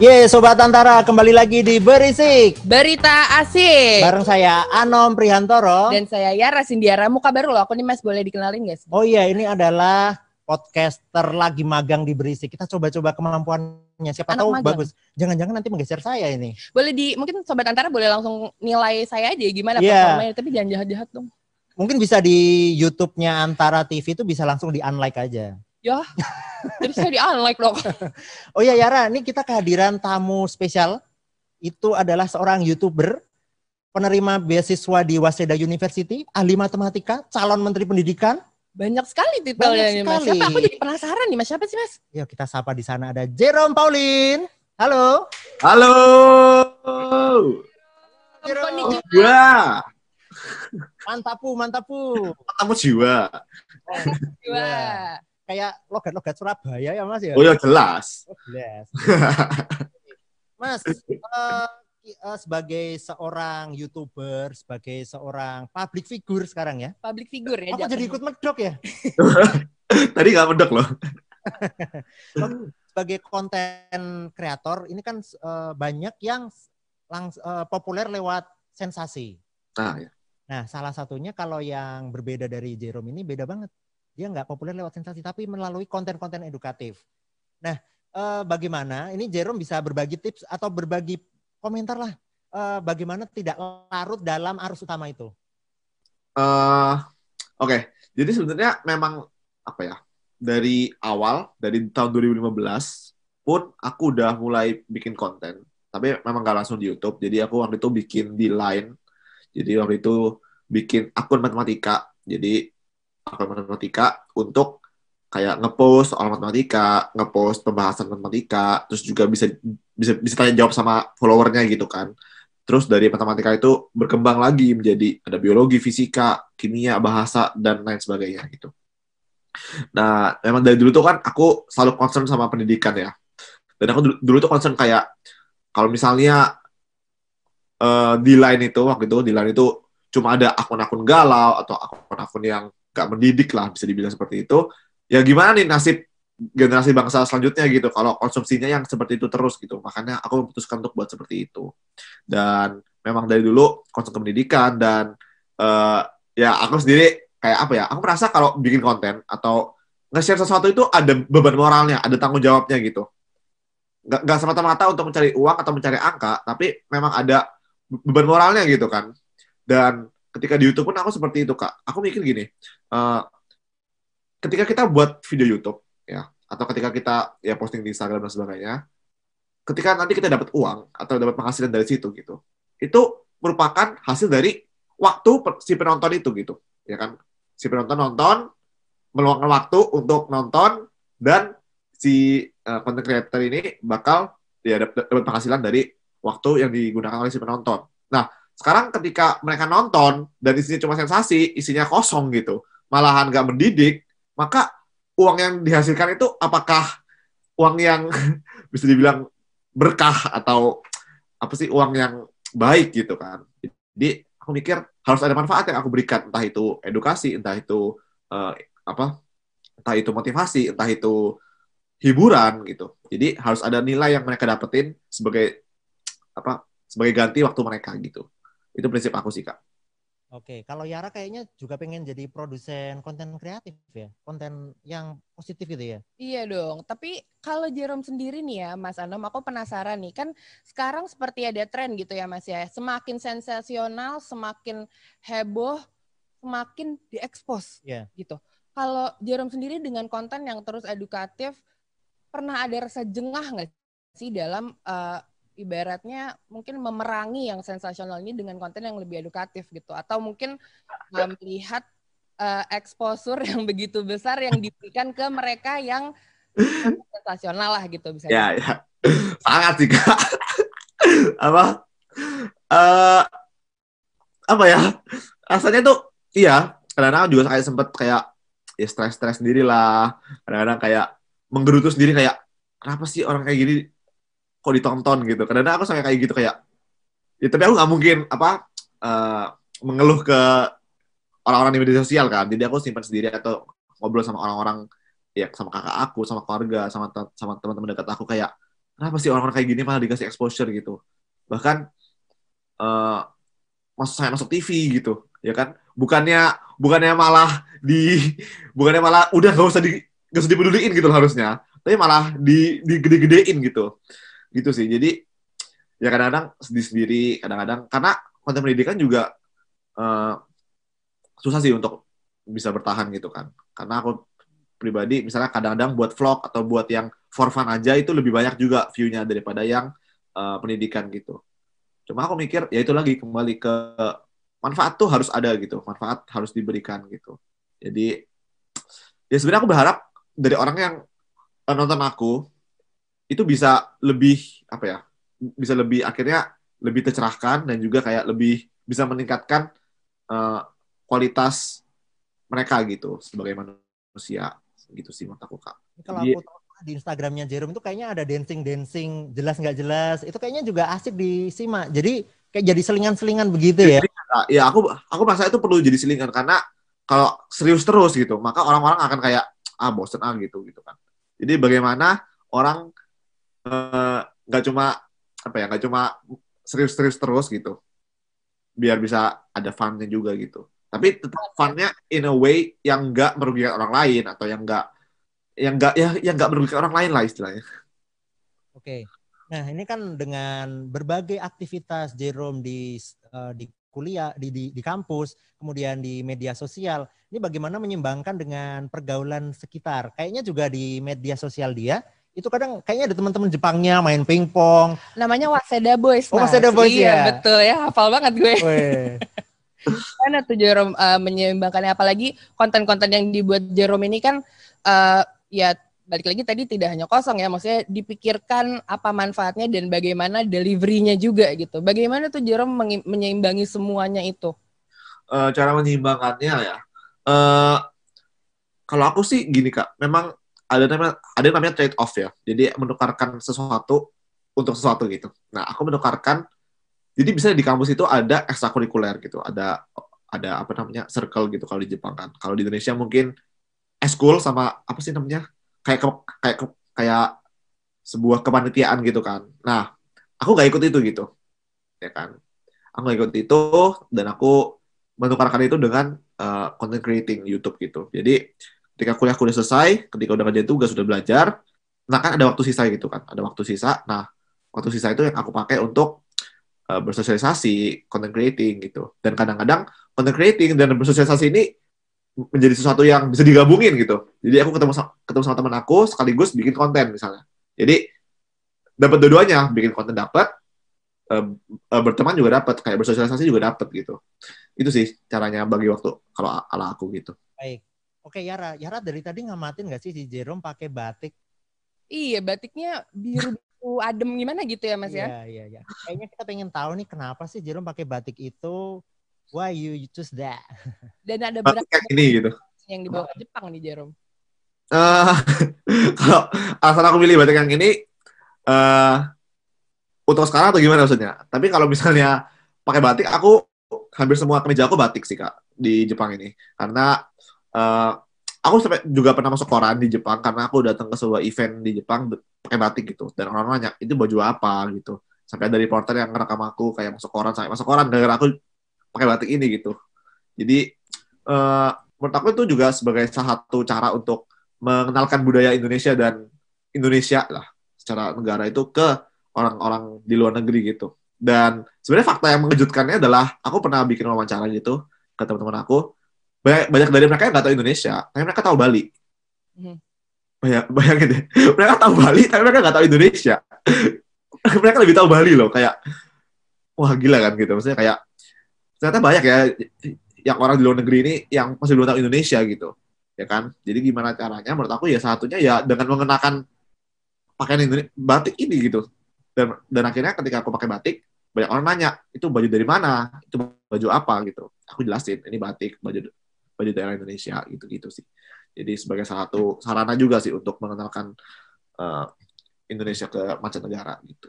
Ye, Sobat Antara, kembali lagi di Berisik. Berita asik. Bareng saya, Anom Prihantoro. Dan saya Yara Sindiara. Muka baru loh, aku nih mas boleh dikenalin gak sih? Oh iya, ini adalah podcaster lagi magang di Berisik. Kita coba-coba kemampuannya. Siapa Anak tahu magang. bagus. Jangan-jangan nanti menggeser saya ini. Boleh di, mungkin Sobat Antara boleh langsung nilai saya aja gimana Iya. performanya. Tapi jangan jahat-jahat dong. Mungkin bisa di YouTube-nya Antara TV itu bisa langsung di unlike aja. Ya, jadi saya di-unlike dong. Oh iya Yara, ini kita kehadiran tamu spesial. Itu adalah seorang YouTuber, penerima beasiswa di Waseda University, ahli matematika, calon menteri pendidikan. Banyak sekali titelnya Banyak nih mas. sekali. Siapa? Aku jadi penasaran nih mas. Siapa sih mas? Yuk kita sapa di sana ada Jerome Pauline. Halo. Halo. Jerome. Konnichiwa. Jiwa. Mantapu, mantapu. Kamu jiwa. Jiwa. Kayak logat-logat Surabaya ya Mas ya? Oh ya jelas. Oh, jelas. Mas, eh, ki- eh, sebagai seorang YouTuber, sebagai seorang public figure sekarang ya. Public figure ya. Aku jadi ikut medok ya. Tadi gak medok loh. Sebagai konten kreator, ini kan eh, banyak yang langs- eh, populer lewat sensasi. Nah, ya. Nah, salah satunya kalau yang berbeda dari Jerome ini beda banget. Dia nggak populer lewat sensasi, tapi melalui konten-konten edukatif. Nah, eh, bagaimana? Ini Jerome bisa berbagi tips atau berbagi komentar lah. eh, bagaimana tidak larut dalam arus utama itu? Eh, Oke, jadi sebenarnya memang apa ya? Dari awal, dari tahun 2015 pun aku udah mulai bikin konten. Tapi memang gak langsung di YouTube. Jadi aku waktu itu bikin di Line. Jadi waktu itu bikin akun matematika. Jadi akun matematika untuk kayak ngepost soal matematika, ngepost pembahasan matematika, terus juga bisa bisa bisa tanya jawab sama followernya gitu kan. Terus dari matematika itu berkembang lagi menjadi ada biologi, fisika, kimia, bahasa dan lain sebagainya gitu. Nah, memang dari dulu tuh kan aku selalu concern sama pendidikan ya. Dan aku dulu, dulu tuh concern kayak kalau misalnya eh, di line itu waktu itu di line itu cuma ada akun-akun galau atau akun-akun yang gak mendidik lah bisa dibilang seperti itu. Ya gimana nih nasib generasi bangsa selanjutnya gitu kalau konsumsinya yang seperti itu terus gitu. Makanya aku memutuskan untuk buat seperti itu. Dan memang dari dulu konsum pendidikan dan eh, ya aku sendiri kayak apa ya? Aku merasa kalau bikin konten atau nge-share sesuatu itu ada beban moralnya, ada tanggung jawabnya gitu. Nggak, nggak semata-mata untuk mencari uang atau mencari angka, tapi memang ada beban moralnya gitu kan. Dan ketika di YouTube pun aku seperti itu kak. Aku mikir gini, eh, ketika kita buat video YouTube ya, atau ketika kita ya posting di Instagram dan sebagainya, ketika nanti kita dapat uang atau dapat penghasilan dari situ gitu, itu merupakan hasil dari waktu si penonton itu gitu, ya kan? Si penonton nonton, meluangkan waktu untuk nonton dan si eh, content creator ini bakal ya dap- dapat penghasilan dari waktu yang digunakan oleh si penonton. Nah, sekarang ketika mereka nonton dan isinya cuma sensasi, isinya kosong gitu, malahan nggak mendidik, maka uang yang dihasilkan itu apakah uang yang bisa dibilang berkah atau apa sih uang yang baik gitu kan? Jadi aku mikir harus ada manfaat yang aku berikan, entah itu edukasi, entah itu eh, apa, entah itu motivasi, entah itu hiburan gitu. Jadi harus ada nilai yang mereka dapetin sebagai apa sebagai ganti waktu mereka gitu. Itu prinsip aku sih kak. Oke, kalau Yara kayaknya juga pengen jadi produsen konten kreatif ya, konten yang positif gitu ya. Iya dong, tapi kalau Jerome sendiri nih ya Mas Anom, aku penasaran nih, kan sekarang seperti ada tren gitu ya Mas ya, semakin sensasional, semakin heboh, semakin diekspos Iya. gitu. Kalau Jerome sendiri dengan konten yang terus edukatif, pernah ada rasa jengah nggak sih dalam eh, ibaratnya mungkin memerangi yang sensasional ini dengan konten yang lebih edukatif gitu, atau mungkin eh, melihat eh, exposure yang begitu besar yang diberikan ke mereka yang sensasional lah gitu bisa. Ya, ya. Sangat sih, Kak. apa? eh apa ya? Rasanya tuh, iya. Kadang-kadang juga kayak sempet kayak, ya stres-stres sendiri lah. Kadang-kadang kayak menggerutu sendiri kayak, kenapa sih orang kayak gini kok ditonton gitu. Kadang-kadang aku sampai kayak gitu kayak, ya tapi aku nggak mungkin, apa, eh, mengeluh ke orang-orang di media sosial kan. Jadi aku simpan sendiri atau ngobrol sama orang-orang ya sama kakak aku, sama keluarga, sama sama teman-teman dekat aku kayak kenapa sih orang-orang kayak gini malah dikasih exposure? gitu. Bahkan uh, masuk saya masuk TV gitu ya kan. Bukannya bukannya malah di bukannya malah udah gak usah di gak usah dipeduliin gitu harusnya. Tapi malah di digede-gedein gitu gitu sih. Jadi ya kadang-kadang sedih sendiri kadang-kadang karena konten pendidikan juga uh, susah sih untuk bisa bertahan gitu kan. Karena aku pribadi misalnya kadang-kadang buat vlog atau buat yang for fun aja itu lebih banyak juga view-nya daripada yang uh, pendidikan gitu. Cuma aku mikir ya itu lagi kembali ke manfaat tuh harus ada gitu. Manfaat harus diberikan gitu. Jadi ya sebenarnya aku berharap dari orang yang nonton aku itu bisa lebih apa ya bisa lebih akhirnya lebih tercerahkan dan juga kayak lebih bisa meningkatkan uh, kualitas mereka gitu sebagai manusia gitu sih menurut aku kak. Kalau aku tahu di Instagramnya Jerome itu kayaknya ada dancing dancing jelas nggak jelas itu kayaknya juga asik disimak. Jadi kayak jadi selingan-selingan begitu ya? Ya aku aku merasa itu perlu jadi selingan karena kalau serius terus gitu maka orang-orang akan kayak ah bosen ah gitu gitu kan. Jadi bagaimana orang nggak uh, cuma apa ya nggak cuma serius-serius terus gitu. Biar bisa ada funnya juga gitu. Tapi tetap funnya in a way yang nggak merugikan orang lain atau yang nggak yang nggak ya yang nggak merugikan orang lain lah istilahnya. Oke. Okay. nah ini kan dengan berbagai aktivitas Jerome di uh, di kuliah di, di di kampus kemudian di media sosial ini bagaimana menyimbangkan dengan pergaulan sekitar? Kayaknya juga di media sosial dia itu kadang kayaknya ada teman-teman Jepangnya main pingpong. Namanya Waseda Boys. Oh, Waseda Boys iya, ya. betul ya, hafal banget gue. Karena tuh Jerome uh, menyeimbangkannya apalagi konten-konten yang dibuat Jerome ini kan uh, ya balik lagi tadi tidak hanya kosong ya, maksudnya dipikirkan apa manfaatnya dan bagaimana deliverynya juga gitu. Bagaimana tuh Jerome menyeimbangi semuanya itu? Uh, cara menyeimbangkannya ya. Uh, kalau aku sih gini kak, memang ada namanya ada namanya trade off ya. Jadi menukarkan sesuatu untuk sesuatu gitu. Nah, aku menukarkan jadi bisa di kampus itu ada ekstrakurikuler gitu. Ada ada apa namanya? circle gitu kalau di Jepang kan. Kalau di Indonesia mungkin eskul sama apa sih namanya? kayak kayak kayak sebuah kepanitiaan gitu kan. Nah, aku gak ikut itu gitu. Ya kan? Aku gak ikut itu dan aku menukarkan itu dengan uh, content creating YouTube gitu. Jadi ketika kuliah kuliah selesai, ketika udah kerja tugas, sudah belajar, nah kan ada waktu sisa gitu kan, ada waktu sisa. Nah, waktu sisa itu yang aku pakai untuk uh, bersosialisasi, content creating gitu. Dan kadang-kadang content creating dan bersosialisasi ini menjadi sesuatu yang bisa digabungin gitu. Jadi aku ketemu sama, ketemu sama teman aku sekaligus bikin konten misalnya. Jadi dapat dua-duanya, bikin konten dapat, uh, uh, berteman juga dapat, kayak bersosialisasi juga dapat gitu. Itu sih caranya bagi waktu kalau ala aku gitu. Baik. Oke Yara, Yara dari tadi ngamatin gak sih si Jerome pakai batik? Iya, batiknya biru biru adem gimana gitu ya Mas ya? Iya, iya, iya. Kayaknya kita pengen tahu nih kenapa sih Jerome pakai batik itu? Why you choose that? Dan ada berapa ini gitu. yang dibawa ke Jepang nih Jerome? Uh, kalau asal aku pilih batik yang ini, uh, untuk sekarang atau gimana maksudnya? Tapi kalau misalnya pakai batik, aku hampir semua kemeja aku batik sih kak di Jepang ini, karena uh, aku sampai juga pernah masuk koran di Jepang karena aku datang ke sebuah event di Jepang pakai batik gitu. Dan orang nanya itu baju apa? gitu. Sampai ada reporter yang ngerekam aku kayak masuk koran sampai masuk koran gara aku pakai batik ini gitu. Jadi uh, menurut aku itu juga sebagai salah satu cara untuk mengenalkan budaya Indonesia dan Indonesia lah secara negara itu ke orang-orang di luar negeri gitu. Dan sebenarnya fakta yang mengejutkannya adalah aku pernah bikin wawancara gitu ke teman-teman aku banyak, banyak dari mereka yang nggak tahu Indonesia, tapi mereka tahu Bali. Hmm. Banyak, bayangin deh, mereka tahu Bali, tapi mereka nggak tahu Indonesia. mereka lebih tahu Bali loh, kayak wah gila kan gitu. Maksudnya kayak ternyata banyak ya yang orang di luar negeri ini yang masih belum tahu Indonesia gitu, ya kan? Jadi gimana caranya? Menurut aku ya satunya ya dengan mengenakan pakaian Indonesia, batik ini gitu. Dan dan akhirnya ketika aku pakai batik, banyak orang nanya itu baju dari mana, itu baju apa gitu. Aku jelasin ini batik, baju baju daerah Indonesia gitu-gitu sih. Jadi sebagai salah satu sarana juga sih untuk mengenalkan uh, Indonesia ke mancanegara gitu.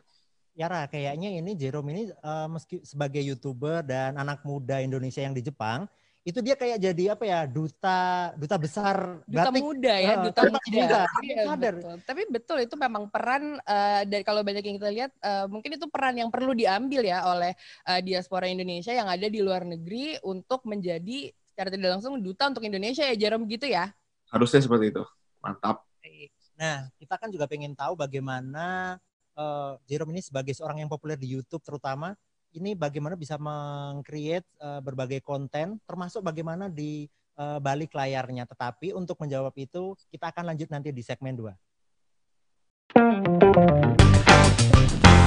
Yara, kayaknya ini Jerome ini uh, meski sebagai youtuber dan anak muda Indonesia yang di Jepang, itu dia kayak jadi apa ya duta duta besar duta batik. muda ya Uh, duta duta muda, muda. Sadar. betul. tapi betul itu memang peran eh, dari kalau banyak yang kita lihat eh, mungkin itu peran yang perlu diambil ya oleh eh, diaspora Indonesia yang ada di luar negeri untuk menjadi secara tidak langsung duta untuk Indonesia ya Jerome gitu ya Harusnya seperti itu. Mantap. Nah, kita kan juga pengen tahu bagaimana eh, Jerome ini sebagai seorang yang populer di YouTube terutama ini bagaimana bisa meng-create eh, berbagai konten termasuk bagaimana di eh, balik layarnya. Tetapi untuk menjawab itu kita akan lanjut nanti di segmen 2.